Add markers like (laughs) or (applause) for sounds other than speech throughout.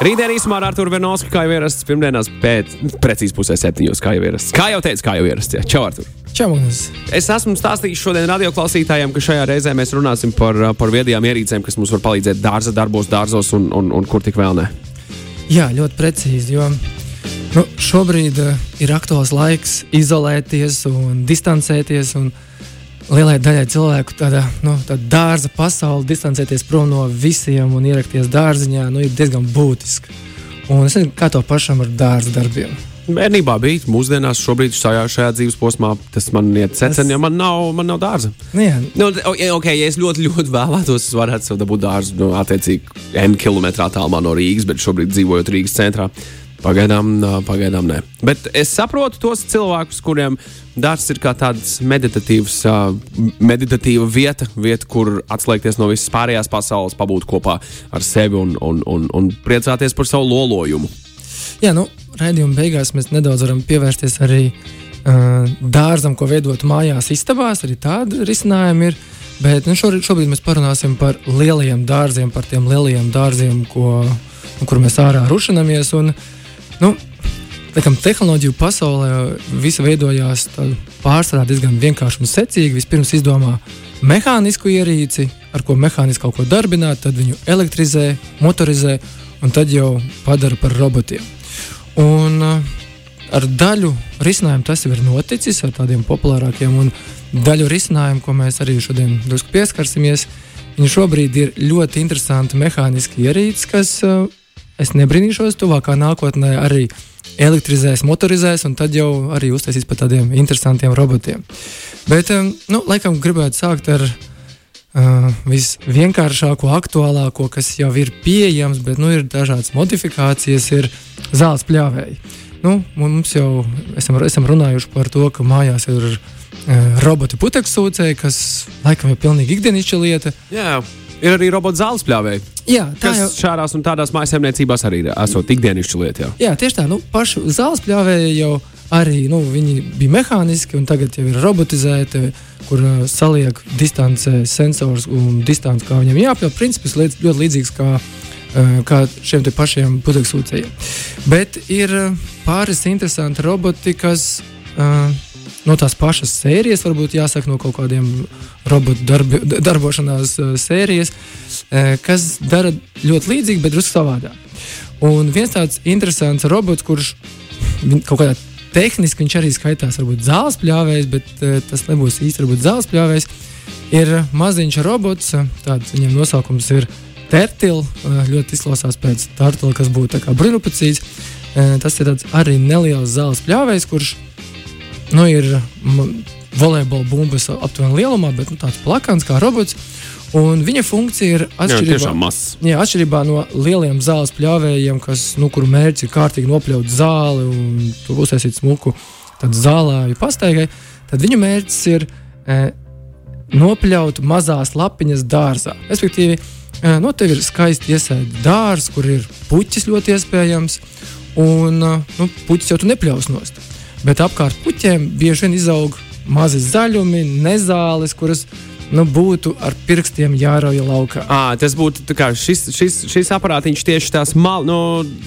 Rītdien īsumā ar Arthuru Vernovski, kā jau ierasts, pirmdienās pēc precīzi pusē septiņos, kā jau ierasts. Kā jau teicu, kā jau ierasts. Jā. Čau, Artur! Čau, Magnus! Es esmu stādījis šodien radioklausītājiem, ka šajā reizē mēs runāsim par, par viedajām ierīcēm, kas mums var palīdzēt dārza darbos, dārzos un, un, un kur tik vēl ne. Jā, ļoti precīzi. Jo nu, šobrīd uh, ir aktuāls laiks izolēties un distancēties. Un lielai daļai cilvēku tādā, nu, tādā dārza pasaulē distancēties prom no visiem un ierakties dārziņā nu, ir diezgan būtiski. Un es nezinu, kā to pašam ar dārza darbiem. Bērnībā bija, mūsdienās, šobrīd šajā, šajā dzīves posmā, tas man iet secen, ja man nav, man nav dārza. Nu, jā, Nu, ok, ja es ļoti, ļoti vēlētos, es varētu sev dabūt dārzu, nu, attiecīgi, N km attālumā no Rīgas, bet šobrīd dzīvojot Rīgas centrā. Pagaidām, pagaidām nē. Bet es saprotu tos cilvēkus, kuriem dārsts ir kā tāds meditatīvs, meditatīva vieta, vieta, kur atslēgties no visas pārējās pasaules, pabūt kopā ar sevi un, un, un, un priecāties par savu lolojumu. jā nu, raidījuma beigās mēs nedaudz varam pievērsties arī uh, dārzam, ko veidot mājās, istabās. Arī tādi risinājumi ir. Bet nu, šobrīd, šobrīd mēs parunāsim par lielajiem dārziem, par tiem lielajiem dārziem, ko, nu, kur mēs ārā rušinamies. Un, nu, Laikam, tehnoloģiju pasaulē viss veidojās pārsvarā diezgan vienkārši un secīgi. Vispirms izdomā mehānisku ierīci, ar ko mehāniski kaut ko darbināt, tad viņu elektrizē, motorizē un tad jau padara par robotiem. Un uh, ar daļu risinājumu tas jau ir noticis, ar tādiem populārākiem, un daļu risinājumu, ko mēs arī šodien drusku pieskarsimies, viņi šobrīd ir ļoti interesanti mehāniski ierīces, kas, uh, es nebrīnīšos, tuvākā nākotnē arī elektrizēs, motorizēs, un tad jau arī uztaisīs par tādiem interesantiem robotiem. Bet, nu, laikam, gribētu sākt ar uh, visvienkāršāko, aktuālāko, kas jau ir pieejams, bet nu, ir dažādas modifikācijas, ir zāles pļāvēji. Nu, mums jau esam, esam runājuši par to, ka mājās ir uh, roboti putekļsūcēji, kas laikam ir pilnīgi ikdienišķa lieta. Jā, ir arī robotu zāles pļāvēji. Jā, tā jau šādās un tādās maisaimniecībās arī esot ikdienišķa lieta. Jā. Jā, tieši tā. Nu, pašu zāles pļāvēji jau arī nu, viņi bija mehāniski, un tagad jau ir robotizēti, kur uh, saliek distancē sensors un distance, kā viņam jāapļauj. Princips liet- ļoti līdzīgs kā, uh, kā šiem te pašiem putekļsūcējiem. Bet ir uh, pāris interesanti roboti, kas. Uh, No tās pašas sērijas, varbūt jāsaka no kaut kādiem robotu darbi, darbošanās uh, sērijas, uh, kas dara ļoti līdzīgi, bet drusku savādāk. Un viens tāds interesants robots, kurš viņ- kaut kādā tehniski viņš arī skaitās, varbūt zāles pļāvējs, bet uh, tas nebūs īsti varbūt zāles pļāvējs, ir maziņš robots. Tāds viņam nosaukums ir Tertils. Ļoti izklausās pēc tartila, kas būtu brīvprātīgs. Tas ir tāds arī neliels zāles pļāvējs, kurš nu, ir volejbola bumbas aptuveni lielumā, bet nu, tāds plakans kā robots. Un viņa funkcija ir Jā, atšķirīga. tiešām mazs. Jā, atšķirībā no lieliem zāles pļāvējiem, kas, nu, kuru mērķis ir kārtīgi nopļaut zāli un tur uztaisīt smuku zālēju pastaigai, tad viņu mērķis ir e, nopļaut mazās lapiņas dārzā. Respektīvi, e, nu, tev ir skaisti iesēta dārzs, kur ir puķis ļoti iespējams, un e, nu, puķis jau tu nepļaus nost. Bet apkārt puķiem bieži vien izaug mazi zaļumi, nezāles, kuras nu, būtu ar pirkstiem jārauj laukā. À, tas būtu kā šis, šis, šis aparātiņš tieši tās mal, nu,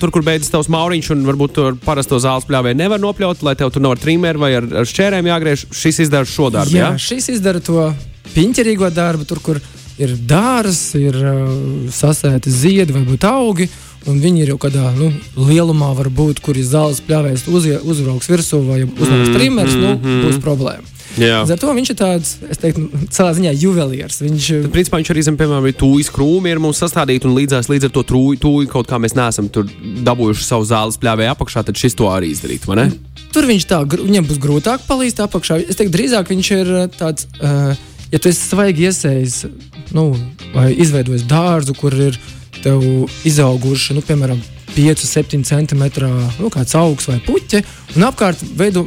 tur, kur beidzas tavs mauriņš, un varbūt tur parasto zāles pļāvēju nevar nopļaut, lai tev tur nav ar trimēru vai ar, ar šķērēm jāgriež. Šis izdara šo darbu. Jā, Jā, šis izdara to piņķerīgo darbu, tur, kur ir dārzs, ir uh, sasēti ziedi vai būt augi. Un viņi ir jau kādā nu, lielumā, varbūt, kur ir zāles pļāvējs, uzie- uzbrauks virsū vai uzbrauks mm, trimers, nu, būs problēma. Līdz ar to viņš ir tāds, es teiktu, savā ziņā juvelieris. Viņš, Principā viņš arī zem, piemēram, ir tūjas krūmi, ir mums sastādīti un līdzās līdz ar to tūju, tūju kaut kā mēs neesam tur dabūjuši savu zāles pļāvēju apakšā, tad šis to arī izdarīt, vai ne? Tur viņš tā, viņam būs grūtāk palīst apakšā. Es teiktu, drīzāk viņš ir uh, tāds, uh, ja tu esi svaigi iesējis, nu, vai izveidojis dārzu, kur ir tev izauguši, nu, piemēram, 5, 7 centimetru nu, augs vai puķi, un apkārt veido,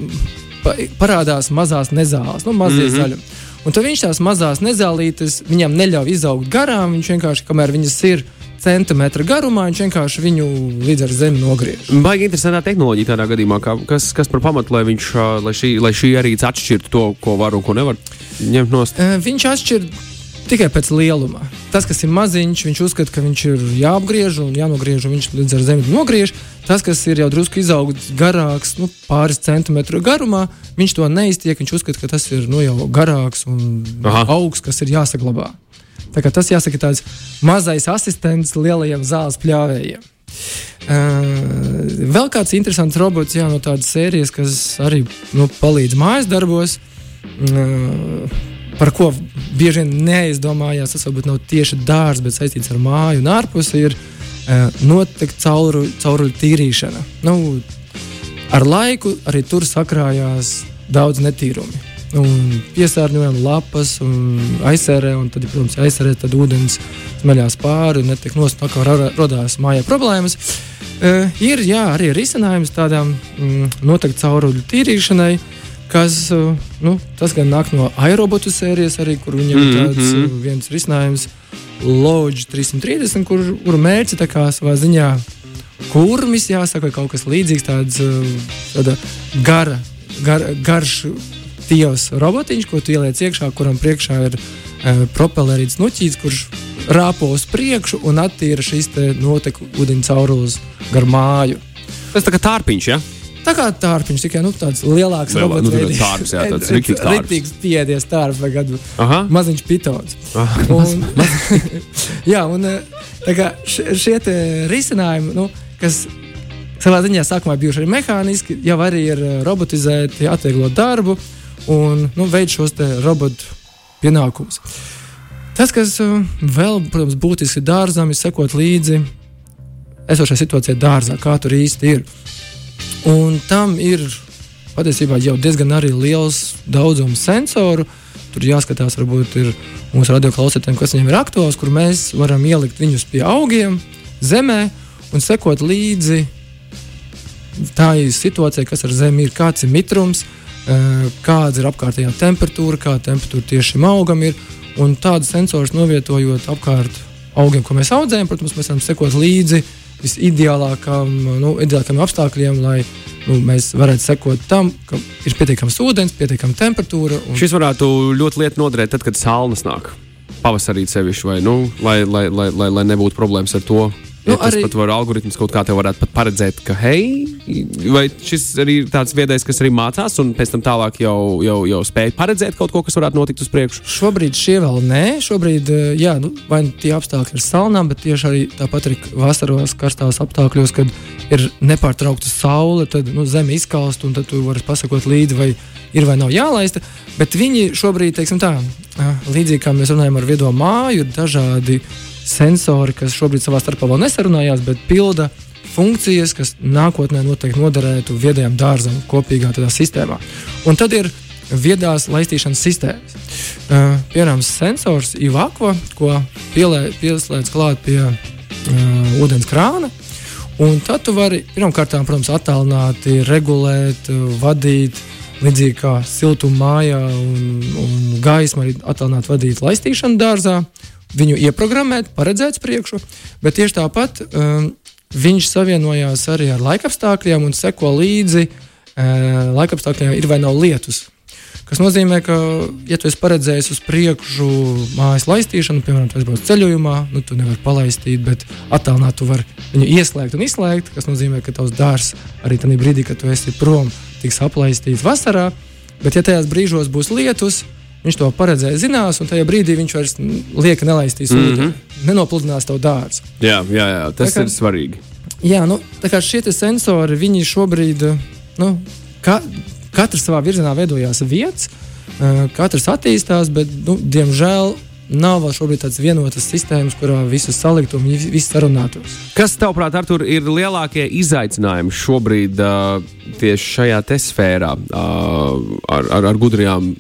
pa, parādās mazās nezāles, nu, mazie mm -hmm. zaļumi. Un tad viņš tās mazās nezālītes, viņam neļauj izaugt garām, viņš vienkārši, kamēr viņas ir centimetra garumā, viņš vienkārši viņu līdz ar zemi nogriež. Baigi interesantā tehnoloģija tādā gadījumā, kā, kas, kas par pamatu, lai, viņš, lai, šī, lai šī arī atšķirtu to, ko var un ko nevar ņemt no Eh, Viņš atšķir tikai pēc lieluma. Tas, kas ir maziņš, viņš uzskata, ka viņš ir jāapgriež un jānogriež, un viņš līdz ar zemi nogriež. Tas, kas ir jau drusku izaugs garāks, nu, pāris centimetru garumā, viņš to neiztiek. Viņš uzskata, ka tas ir nu, jau garāks un Aha. augsts, kas ir jāsaglabā. Tā kā tas jāsaka tāds mazais asistents lielajiem zāles pļāvējiem. Uh, vēl kāds interesants robots jā, no tādas sērijas, kas arī nu, palīdz mājas darbos. Uh, par ko bieži vien neaizdomājās, tas varbūt nav tieši dārsts, bet saistīts ar māju un ārpusi, ir uh, noteikti cauruļu, cauruļu tīrīšana. Nu, ar laiku arī tur sakrājās daudz netīrumi. Un piesārņojam lapas, un aizsērē, un tad, protams, aizsērē, tad ūdens smeļās pāri un netiek nost, tā kā ra- radās mājā problēmas. Uh, ir jā, arī risinājums tādām mm, noteikti cauruļu tīrīšanai, kas uh, nu, gan nāk no aerobotu sērijas, arī, kur viņam ir tāds Mhm. uh, viens risinājums, Lodge 330, kur, kur mērķi tā kā savā ziņā kurmis, jāsaka, kaut kas līdzīgs, tāds uh, tāda gara, gar, garš tievs robotiņš, ko tu ieliec iekšā, kuram priekšā ir uh, propellerīts nuķīts, kurš rāpo uz priekšu un attīra šīs te noteku ūdeņu caurules gar māju. Tas tā kā tārpiņš, ja? Tā kā tārpiņš tikai nu, tāds lielāks Lielā- robots. nu, veidīgs. tārps, jā, tāds riktīgs tārps. Riktīgs piedies tārps vai gadu Aha. maziņš pitons. Ah, Un, (laughs) jā, un eh, tā kā šie te risinājumi, nu, kas savā ziņā sākumā bijuši arī mehāniski, jau arī ir eh, robotizēti, atvieglot darbu un nu, veids šos te robotu pienākumus. Tas, kas eh, vēl, protams, būtiski dārzam, ir sekot līdzi esošai situācijai dārzā, kā tur īsti ir. Un tam ir patiesībā jau diezgan liels daudzums sensoru. Tur jāskatās, varbūt ir mūsu radioklausītājiem, kas viņiem ir aktuāls, kur mēs varam ielikt viņus pie augiem, zemē un sekot līdzi tā situācijai, kas ar zemi ir, kāds ir mitrums, eh, kāda ir apkārtējā temperatūra, kāda temperatūra tieši šim augam ir. Un tādus sensorus novietojot apkārt augiem, ko mēs audzējam, protams, mēs varam sekot līdzi visideālākam, nu, ideālākam apstākļiem, lai nu, mēs varētu sekot tam, ka ir pietiekams ūdens, pietiekama temperatūra. Un... Šis varētu ļoti lieti noderēt, tad, kad sāls nāk. Pavasarī sevišķi, vai nu, lai, lai, lai, lai, lai nebūtu problēmas ar to. Nu, Nu, tas arī- arī... pat var algoritms kaut kā te varētu pat paredzēt, ka, hei, vai šis arī ir tāds viedais, kas arī mācās, un pēc tam tālāk jau, jau, jau spēj paredzēt kaut ko, kas varētu notikt uz priekšu. Šobrīd šie vēl nē, šobrīd, eh, jā, nu, vai nu tie apstākļi ir salnām, bet tieši arī tāpat arī vasaros karstās apstākļos, kad ir nepārtraukta saule, tad nu, zeme izkalst, un tad tu vari pasakot līdzi, vai ir vai nav jālaista. Bet viņi šobrīd, teiksim tā, ah, līdzīgi kā mēs runājam ar viedo māju, ir dažādi sensori, kas šobrīd savā starpā vēl nesarunājās, bet pilda funkcijas, kas nākotnē noteikti noderētu viedajam dārzam kopīgā sistēmā. Un tad ir viedās laistīšanas sistēmas. Uh, piemēram, sensors Ivakva, ko pielē, pieslēdz klāt pie uh, ūdens krāna. Un tad tu vari pirmkārt, protams, attālināti, regulēt, vadīt, līdzīgi kā siltumā mājā un, un gaismu arī attālināt, vadīt laistīšanu dārzā, viņu ieprogrammēt, paredzēt uz priekšu, bet tieši tāpat um, viņš savienojās arī ar laikapstākļiem un seko līdzi uh, laikapstākļiem, ir vai nav lietus. Tas nozīmē, ka, ja tu esi paredzējis uz priekšu mājas laistīšanu, piemēram, tas būs ceļojumā, nu, tu nevari palaistīt, bet attālināt tu vari viņu ieslēgt un izslēgt. Tas nozīmē, ka tavs dārsts arī tajā brīdī, kad tu esi prom, tiks aplaistīts vasarā. Bet, ja tajās brīžos būs lietus, viņš to paredzēja, zinās, un tajā brīdī viņš vairs lieka nelaistīs mm -hmm. ūdeni, nenopludinās tavu dārstu. Jā, jā, jā tas Tā kā- ir svarīgi. Jā, nu, tā kā šie sensori, viņi šobrīd, nu, ka, katrs savā virzienā veidojās vietas, eh, katrs attīstās, bet, nu, diemžēl, nav vēl šobrīd tādas vienotas sistēmas, kurā visus salikt un vi- visi sarunātos. Kas, tavuprāt, Artur, ir lielākie izaicinājumi šobrīd uh, tieši šajā sfērā uh, ar, ar, ar gudrajām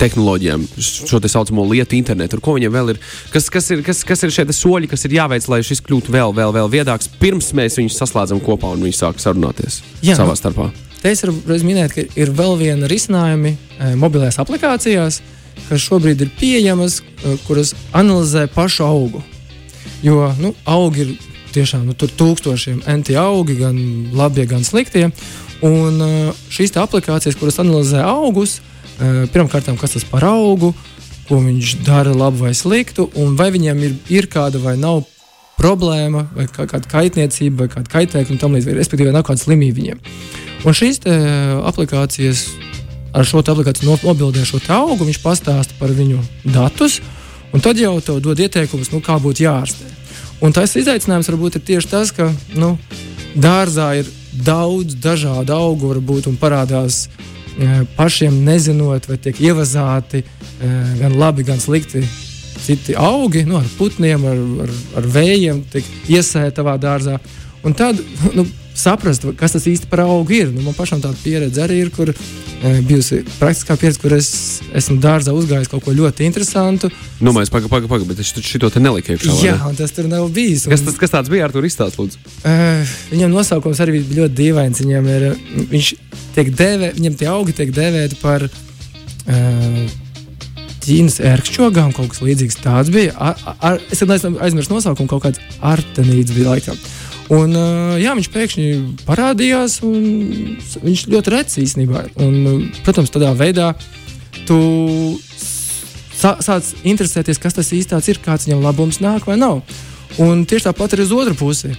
tehnoloģijām, šo tā saucamo lietu internetu, ko viņiem vēl ir? Kas, kas ir, kas, kas ir šie te soļi, kas ir jāveic, lai šis kļūtu vēl, vēl, vēl viedāks, pirms mēs viņus saslēdzam kopā un viņi sāk sarunāties Jā. savā starpā? Te es varu minēt, ka ir vēl viena risinājuma e, mobilajās aplikācijās, kas šobrīd ir pieejamas, e, kuras analizē pašu augu. Jo nu, augi ir tiešām nu, tur tūkstošiem enti augi, gan labie, gan sliktie. Un uh, šīs aplikācijas, kuras analizē augus, pirmkārt, kas tas par augu, ko viņš dara labu vai sliktu, un vai viņam ir, ir kāda vai nav problēma, vai kāda kaitniecība, vai kāda kaitēkļa un tam līdzīgi. Respektīvi, nav kāda slimība viņiem. Un šīs te, aplikācijas ar šo aplikāciju nobildē šo augu, viņš pastāsta par viņu datus, un tad jau tev dod ieteikumus, nu, kā būtu jārastē. Un tas izaicinājums varbūt ir tieši tas, ka nu, dārzā ir daudz dažādu augu, varbūt, un parādās pašiem nezinot, vai tiek ievazāti gan labi, gan slikti. Citi augi, nu, ar putniem, ar, ar, ar vējiem, tiek iesēta tavā dārzā. Un tad nu, saprast, kas tas īsti par augu ir. Nu, man pašam tāda pieredze arī ir, kur e, bijusi praktiskā pieredze, kur es esmu dārzā uzgājis kaut ko ļoti interesantu. Nu, mēs pagaidām, pagaidām, paga, bet es šo te neliku iekšā. Jā, ne? un tas tur nav bijis. Un, kas, tas, kas tāds bija ar to izstāstīt? Uh, viņam nosaukums arī bija ļoti dīvains. Viņam ir, viņš tiek dēvē, viņam tie augi tiek dēvēti par uh, Ķīnas ērkšķogām, kaut kas līdzīgs tāds bija. Ar, ar, es aizmirsu nosaukumu, kaut kāds artenīts bija laikam. Un, jā, viņš pēkšņi parādījās, un viņš ļoti reci īstenībā. Un, protams, tādā veidā tu sāc interesēties, kas tas īstais ir, kāds viņam labums nāk vai nav. Un tieši tāpat arī uz otru pusi.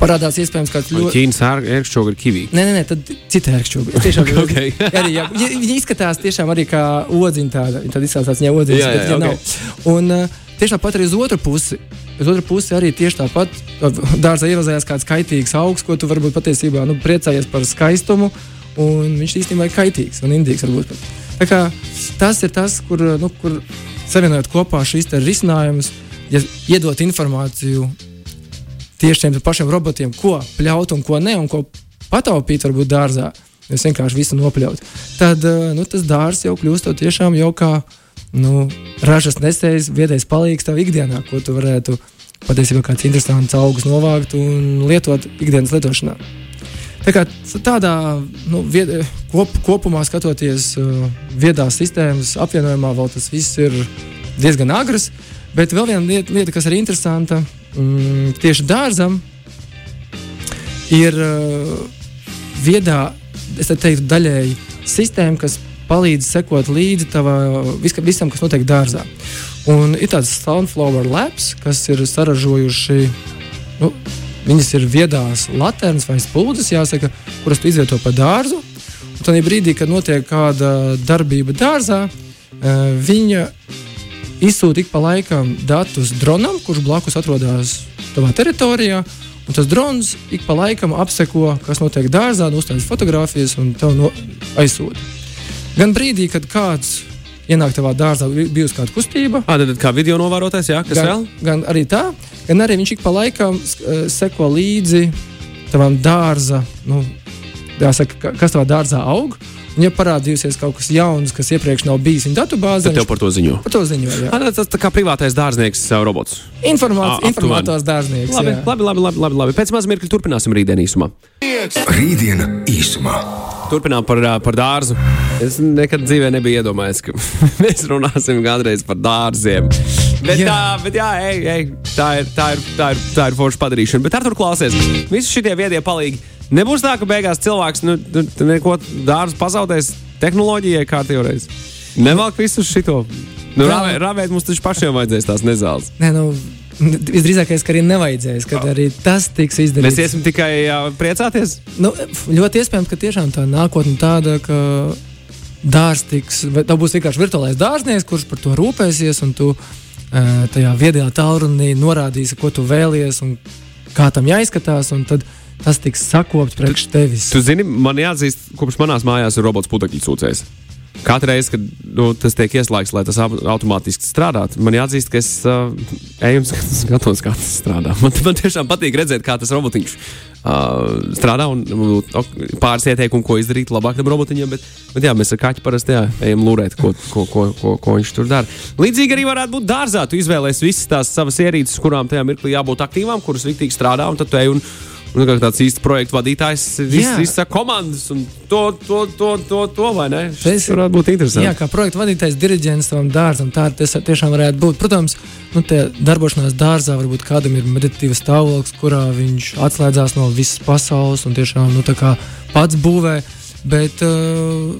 Parādās iespējams, ka ļoti. Ķīnas ērkšķoga ir kivī. Nē, nē, nē tad cita ērkšķoga. Tiešām (laughs) okay. arī, jā, viņi izskatās tiešām arī kā odziņa tāda. Tad izskatās viņa odziņa, viņa okay. Un tieši tāpat arī uz otru pusi Uz otru pusi arī tieši tāpat dārzā ierazējās kāds kaitīgs augs, ko tu varbūt patiesībā nu, priecājies par skaistumu, un viņš īstenībā ir kaitīgs un indīgs. Tas ir tas, kur, nu, kur savienojot kopā šīs risinājumus, ja iedot informāciju tieši tiem pašiem robotiem, ko pļaut un ko ne, un ko pataupīt varbūt dārzā. Es vienkārši visu nopļautu. Tad nu, tas dārzs jau kļūst tiešām jau kā nu, ražas nesējis, viedais palīgs tev ikdienā, ko tu varētu patiesībā kāds interesants augus novākt un lietot ikdienas lietošanā. Tā kā tādā nu, vied, kop, kopumā skatoties, uh, viedās sistēmas apvienojumā, vēl tas viss ir diezgan agrs. Bet vēl viena lieta, lieta kas ir interesanta, mm, tieši dārzam, ir uh, viedā, es teiktu, daļēji sistēma, kas palīdz sekot līdzi vis, visam, kas notiek dārzā. Un ir tāds Sunflower Labs, kas ir saražojuši. Nu, Viņas ir viedās laternas vai spuldzes, jāsaka, kuras tu izvieto pa dārzu. Un tad brīdī, kad notiek kāda darbība dārzā, eh, viņa izsūta ik pa laikam datus dronam, kurš blakus atrodas tavā teritorijā. Un tas drons ik pa laikam apseko, kas notiek dārzā, uzstājas fotogrāfijas un tev no aizsūta. Gan brīdī, kad kāds ienāk tavā dārzā, bijusi kāda kustība. À, tad kā video novērotājs, jā, kas gan, vēl? Gan arī tā, gan arī viņš ik pa laikam uh, seko līdzi tavam dārza, nu, jāsaka, kas tavā dārzā aug. Un, ja parādījusies kaut kas jauns, kas iepriekš nav bijis viņa datubāzē, tad tev par to ziņo. Par to ziņo jā. À, tas tā kā privātais dārznieks robots. Informātors dārznieks. Labi, labi, labi, labi, labi, labi. Pēc maz mirkļa turpināsim rītdien īsumā. Rītdiena īsumā. Turpinām par, par dārzu. Es nekad dzīvē nebiju iedomājies, ka (laughs) mēs runāsim kādreiz par dārziem. Bet, jā. tā, bet jā, ej, ej, tā, ir, tā, ir, tā, ir, tā ir forša padarīšana. Bet ar tur klausies, visi šie viedie palīgi. Nebūs tā, ka beigās cilvēks nu, nu, neko dārzu pazaudēs tehnoloģijai kārtībā. Nevelk visu šo. Nu, rāvēt, rāvēt mums taču pašiem vajadzēs tās nezāles. Nē, nu, Visdrīzākais, ka arī nevajadzēs, kad arī tas tiks izdarīts. Mēs iesim tikai jā, priecāties. Nu, ļoti iespējams, ka tiešām tā nākotne tāda, ka dārsts tiks, tā būs vienkārši virtuālais dārznieks, kurš par to rūpēsies, un tu tajā viedajā tālrunī norādīsi, ko tu vēlies un kā tam jāizskatās. Tas tiks sakopts priekš tevis. Tu zini, man jāatzīst, kopš manās mājās ir robots putekļu sūcējs. Katru reizi, kad nu, tas tiek ieslēgts, lai tas automātiski strādātu, man jāatzīst, ka es uh, eju un skatos, kā tas strādā. Man, man tiešām patīk redzēt, kā tas robotiņš uh, strādā un uh, pāris ieteikumu, ko izdarīt labāk tam robotiņam. Bet, bet jā, mēs ar kaķi parasti jā, ejam lūrēt, ko, ko, ko, ko, ko viņš tur dara. Līdzīgi arī varētu būt dārzā. Tu izvēlēsies visas tās savas ierīces, kurām tajā mirklī jābūt aktīvām, kuras riktīgi strādā, un tad tu ej un Nu, kā tāds īsts projekta vadītājs, visas komandas un to, to, to, to, to vai ne? Tas varētu būt interesanti. Jā, kā projekta vadītājs, diriģents tam dārzam, tā tas tiešām varētu būt. Protams, nu, tie darbošanās dārzā varbūt kādam ir meditatīvs stāvoklis, kurā viņš atslēdzās no visas pasaules un tiešām nu, pats būvē. Bet uh,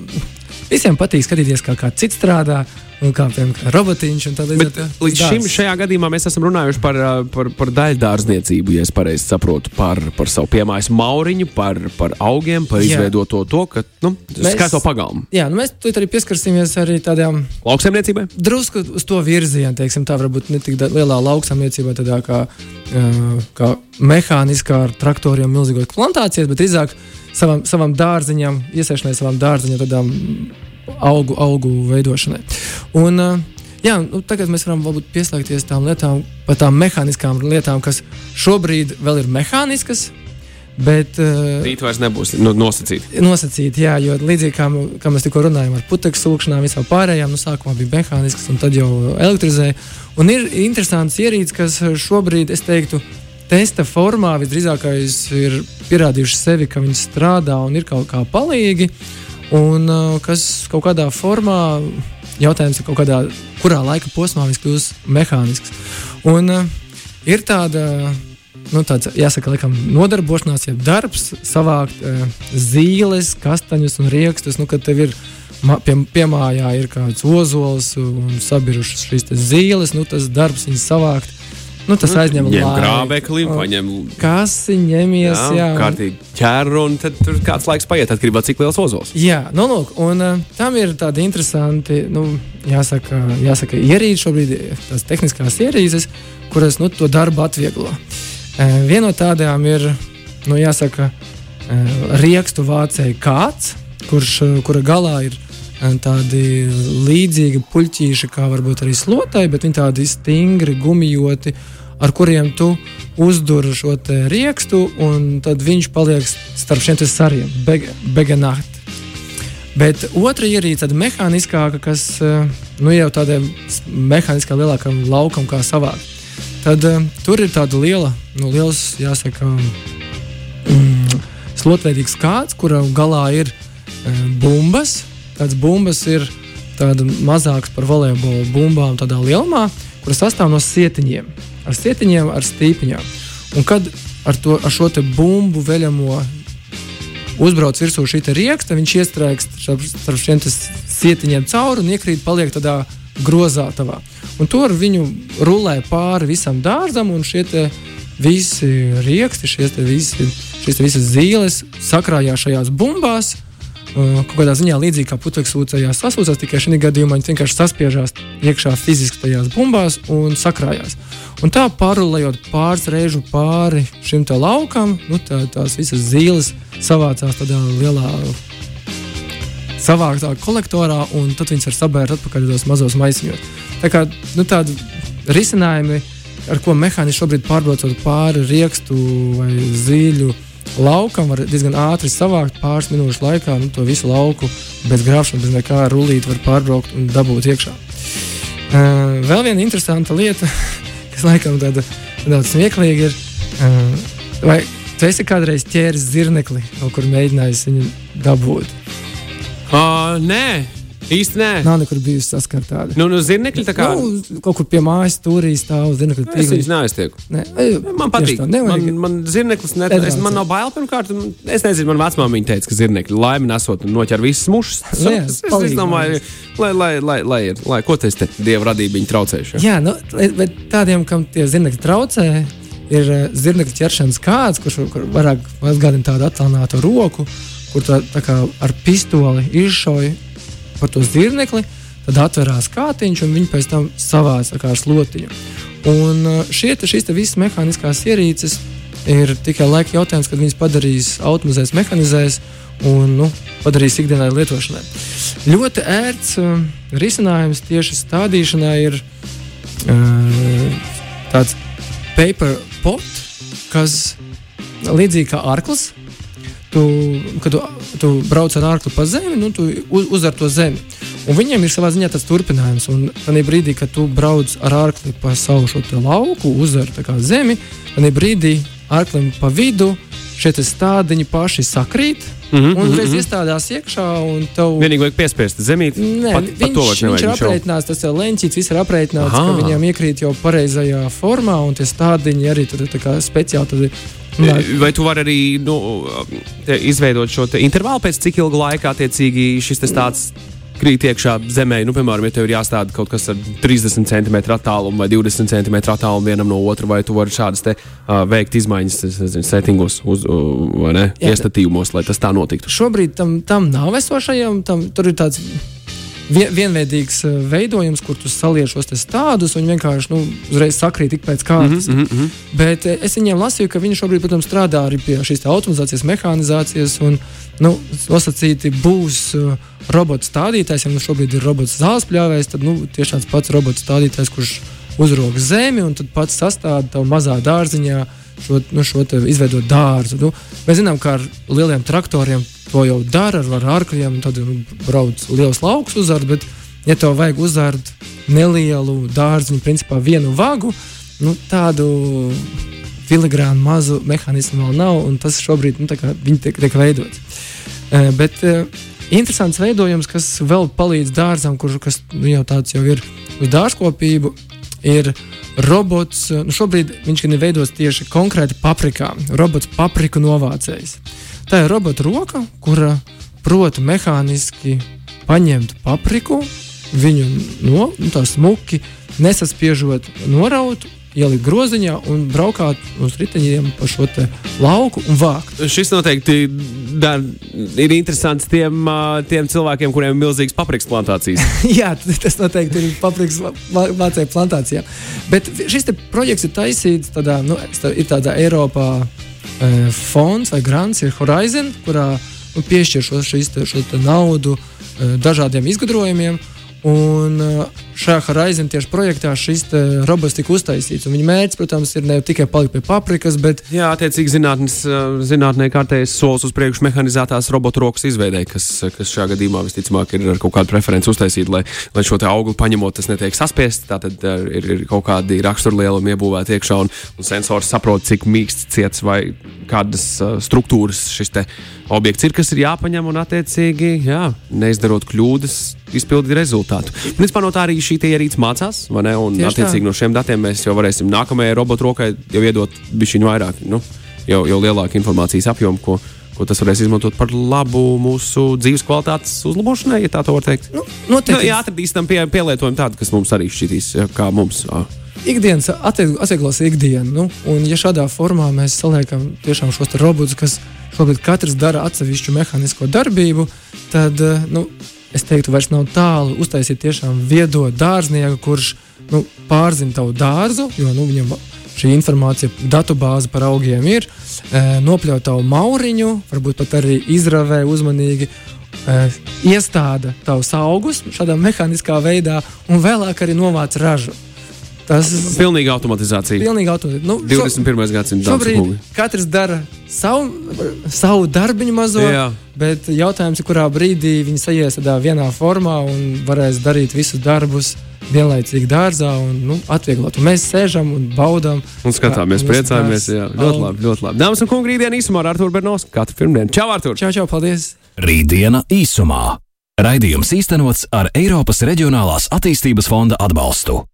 visiem patīk skatīties, kā kāds cits strādā. Un kā piemēram robotiņš. Bet to līdz dārzs. šim šajā gadījumā mēs esam runājuši par, par, par daļdārzniecību, ja es pareizi saprotu, par, par savu piemājas mauriņu, par, par augiem, par Jā. izveidoto to, ka, nu, Mēs- skaisto pagalmu. Jā, nu mēs tur arī pieskarsimies arī tādām Lauksaimniecībai? drusku uz to virzienu, teiksim, tā varbūt ne tik lielā lauksaimniecībā, tādā kā, kā mehāniskā ar traktoriem, milzīgos plantācijas, bet drīzāk savam, savam dārziņam, iesaistīšanai savam dārziņam, tādām augu, augu veidošanai. Un, uh, Jā, nu, tagad mēs varam varbūt pieslēgties tām lietām, par tām mehāniskām lietām, kas šobrīd vēl ir mehāniskas, bet uh, Rīt vairs nebūs nu, nosacīti. nosacīti, jā, jo līdzīgi kā, kā mēs tikko runājām ar putekļu sūkšanām, visām pārējām, nu, sākumā bija mehānisks, un tad jau elektrizēja. Un ir interesants ierīcis, kas šobrīd, es teiktu, testa formā visdrīzākais ir pierādījuši sevi, ka viņi strādā un ir kaut kā palīgi, un kas kaut kādā formā, jautājums ir kaut kādā, kurā laika posmā viņš kļūs mehānisks. Un ir tāda nu, tāds, jāsaka, laikam, nodarbošanās, jeb darbs, savākt zīles, kastaņus un rīkstus. Nu, kad tev ir pie, piemājā ir kāds ozols un sabirušas šīs zīles, nu, tas darbs viņas savākt. Nu, tas aizņem Ņem laiku. grābekli, paņem Kasi ņemies, jā, jā, kārtīgi ķēru, un tad tur kāds laiks paiet, atkarībā no cik liels ozols. Jā, nu, lūk, un uh, tam ir tādi interesanti, nu, jāsaka, jāsaka ierīces šobrīd, tās tehniskās ierīces, kuras nu, to darbu atvieglo. Uh, viena no tādām ir, nu, jāsaka, uh, riekstu vācēji kāds, kurš, uh, kura galā ir uh, tādi līdzīgi puļķīši, kā varbūt arī slotai, bet viņi tādi stingri, gumijoti, ar kuriem tu uzdur šo riekstu, un tad viņš paliek starp šiem sariem, beg- begenāti. Bet otra ierīce, tāda mehāniskāka, kas eh, nu, jau tādam mehāniskā lielākam laukam kā savākt. Tad uh, tur ir tāda liela, nu, liels, jāsaka, mm, slotveidīgs kāds, kura galā ir uh, bumbas. Tāds bumbas ir tāda mazāks par volejbola bumbām, tādā lielumā, kuras sastāv no sietiņiem. Ar sietiņiem, ar stīpiņām. Un kad ar, to, ar šo bumbu veļamo uzbrauc virsū šī rieksta, viņš iestrēgst starp šiem sietiņiem cauri un iekrīt, paliek tādā grozā. Tavā. Un tur viņu rulē pāri visam dārzam, un šie te visi rieksti, šie te visi, šīs te visas zīles sakrājās šajās bumbās. Uh, Kaut kādā ziņā līdzīgi kā putekļi sūcējās, sasūcās, tikai šajā gadījumā viņi vienkārši saspiežās iekšā fiziski tajās bumbās un sakrājās. Un tā pārulējot pāris reižu pāri šim laukam, nu, tā, tās visas zīles savācās tādā lielā savāktā kolektorā, un tad viņas var sabērt atpakaļ tos mazos maisiņos. Tā kā nu, tādi risinājumi, ar ko mehāniski šobrīd pārbraucot pāri riekstu vai zīļu laukam, var diezgan ātri savākt pāris minūšu laikā nu, to visu lauku bez grābšanas, bez nekā rulīt, var pārbraukt un dabūt iekšā. Uh, vēl viena interesanta lieta, kas laikam tāda nedaudz smieklīga ir, uh, vai tu esi kādreiz ķēris zirnekli, no kur mēģinājis viņu dabūt? Uh, nē, īsti nē. Nav nekur bijusi saskarta tāda. Nu, nu zirnekļi tā kā. Nu, kaut kur pie mājas stūrī stāv zirnekļa Es viņus neaiztieku. Ne, Man patīk. Man, man zirneklis net, es, man nav bail pirmkārt. Es nezinu, man vecmāmiņa teica, ka zirnekļi laimi nesot un noķer visas mušas. Jā, (laughs) es, palīgi es domāju, lai, lai, lai, lai, lai ko tas te dieva radība viņa traucējuši. Jā, nu, bet tādiem, kam tie zirnekļi traucē, ir eh, zirnekļa ķeršanas kāds, kurš kur vairāk atgādina tādu attālinātu roku, kur tā, tā kā ar pistoli izšauja par to zirnekli, tad atverās kātiņš un viņi pēc tam savāc tā kā slotiņu. Un eh, šie, šīs visas mehāniskās ierīces ir tikai laika jautājums, kad viņas padarīs automatizēs, mehanizēs un nu, padarīs ikdienai lietošanai. Ļoti ērts uh, risinājums tieši stādīšanai ir uh, tāds paper pot, kas līdzīgi kā arklis. Tu, kad tu, tu brauc ar ārkli pa zemi, nu, tu uz, uzvar to zemi. Un viņiem ir savā ziņā tas turpinājums. Un tajā brīdī, kad tu brauc ar ārkli pa savu šo lauku, uzvar zemi, tad brīdī ārklim pa vidu šie stādiņi paši sakrīt. Mm -hmm, un uzreiz mhm. iestādās iekšā. un Tev... Vienīgi vajag piespiest zemīt. Nē, pat, pat viņš, to vairs viņš ir jau- aprēķināts, tas ir leņķis, viss ir aprēķināts, Aha. ka viņam iekrīt jau pareizajā formā, un tie stādiņi arī tur ir speciāli. Tad, nā, Vai tu vari arī nu, izveidot šo te intervālu pēc cik ilga laika attiecīgi šis tāds krīt iekšā zemē? Nu, piemēram, ja tev ir jāstāda kaut kas ar 30 cm attālumu vai 20 cm attālumu vienam no otra, vai tu vari šādas te, uh, veikt izmaiņas settingos, uz, uh, vai ne, Jā. iestatījumos, lai tas tā notiktu. Šobrīd tam, tam nav esošajam, tam, tur ir tāds vien, vienveidīgs eh, veidojums, kur tu saliec šos te stādus un vienkārši nu, uzreiz sakrīt tik pēc kārtas. Mm -hmm. Bet eh, es viņiem lasīju, ka viņi šobrīd, protams, strādā arī pie šīs automatizācijas, mehānizācijas. Un, nu, nosacīti būs uh, robots stādītājs, ja nu šobrīd ir robots zāles pļāvējs, tad nu, tieši tāds pats robots stādītājs, kurš uzrok zemi un pats sastāda tavu mazā dārziņā. Šo, nu, šo izveidot dārzu. Nu, mēs zinām, ka ar lieliem traktoriem to jau dara, ar ārkļiem, tad nu, brauc liels lauks uzārt. Bet, ja tev vajag uzārt nelielu dārziņu, principā vienu vagu, nu, tādu filigrānu mazu mehānismu vēl nav, un tas šobrīd nu, viņi tiek, tiek veidots. Uh, bet uh, interesants veidojums, kas vēl palīdz dārzam, kurš nu, jau tāds jau ir uz dārzkopību, ir robots. uh, Nu, šobrīd viņš ir veidots tieši konkrēti paprikā. Robots papriku novācējs. Tā ir robota roka, kura prot mehāniski paņemt papriku, viņu no, nu, tā smuki nesaspiežot, noraut, ielikt groziņā un braukāt uz riteņiem pa šo lauku un vākt. Šis noteikti dar, ir interesants tiem, tiem cilvēkiem, kuriem ir milzīgas paprikas plantācijas. (laughs) Jā, tas noteikti ir paprikas vācēju plantācijā. Bet šis projekts ir taisīts tādā, nu, ir tādā Eiropā e, fonds vai grants, ir Horizon, kurā nu, piešķir šo, te- šo naudu e, dažādiem izgudrojumiem. Un e, šajā Horizon tieši projektā šis te robots tika uztaisīts. Viņa mērķis, protams, ir ne tikai palikt pie paprikas, bet Jā, attiecīgi ā, zinātnē kārtējais solis uz priekšu mehanizētās robotu rokas izveidē, kas, kas šajā gadījumā visticamāk ir ar kaut kādu preferenci uztaisīta, lai, lai šo augli paņemot, tas netiek saspiests. Tātad ā, ir, ir kaut kādi raksturlielumi iebūvēti iekšā, un, un sensors saprot, cik mīksts, ciets vai kādas struktūras šis objekts ir, kas ir jāpaņem un attiecīgi jā, neizdarot kļūdas. Izpildīt rezultātu. Principā no tā arī šī ierīce mācās, vai ne? Un, Tieši tā. attiecīgi, no šiem datiem mēs jau varēsim nākamajai robotu rokai jau iedot bišķiņu vairāk, nu, jau, jau lielāku informācijas apjomu, ko, ko tas varēs izmantot par labu mūsu dzīves kvalitātes uzlabošanai, ja tā var teikt. nu, Nu, noteikti jā, atradīs tam pie, pielietojumu tādu, kas mums arī šķitīs, kā mums. ā. ikdienas atvieglos ikdienu. Nu, un, ja šādā formā mēs saliekam tiešām šos robotus, kas šobrīd katrs dara atsevišķu mehānisko darbību, tad nu, es teiktu, vairs nav tālu uztaisīt tiešām viedo dārznieku, kurš nu, pārzina tavu dārzu, jo nu, viņam šī informācija, datubāze par augiem ir, e, nopļauj tavu mauriņu, varbūt pat arī izravē uzmanīgi. e, Iestāda tavus augus šādā mehāniskā veidā, un vēlāk arī novāc ražu. Tas ir Pilnīga automatizācija. pilnīgi automātiski. Nu, šo- 21. gadsimta dāmas un Šobrīd kungi. katrs dara savu, savu darbiņu mazo, Jā. bet jautājums ir, kurā brīdī viņi sajies tādā vienā formā un varēs darīt visus darbus vienlaicīgi dārzā un nu, atvieglot. Un mēs sēžam un baudām. Un skatāmies, mūsu priecājamies. Jā, ļoti labi, ļoti labi. Dāmas un kungi, rītdien īsumā ar Arthuru Bernos. Katru pirmdienu. Čau, Artur! Čau, čau, paldies! Rītdiena īsumā. Raidījums īstenots ar Eiropas Reģionālās attīstības fonda atbalstu.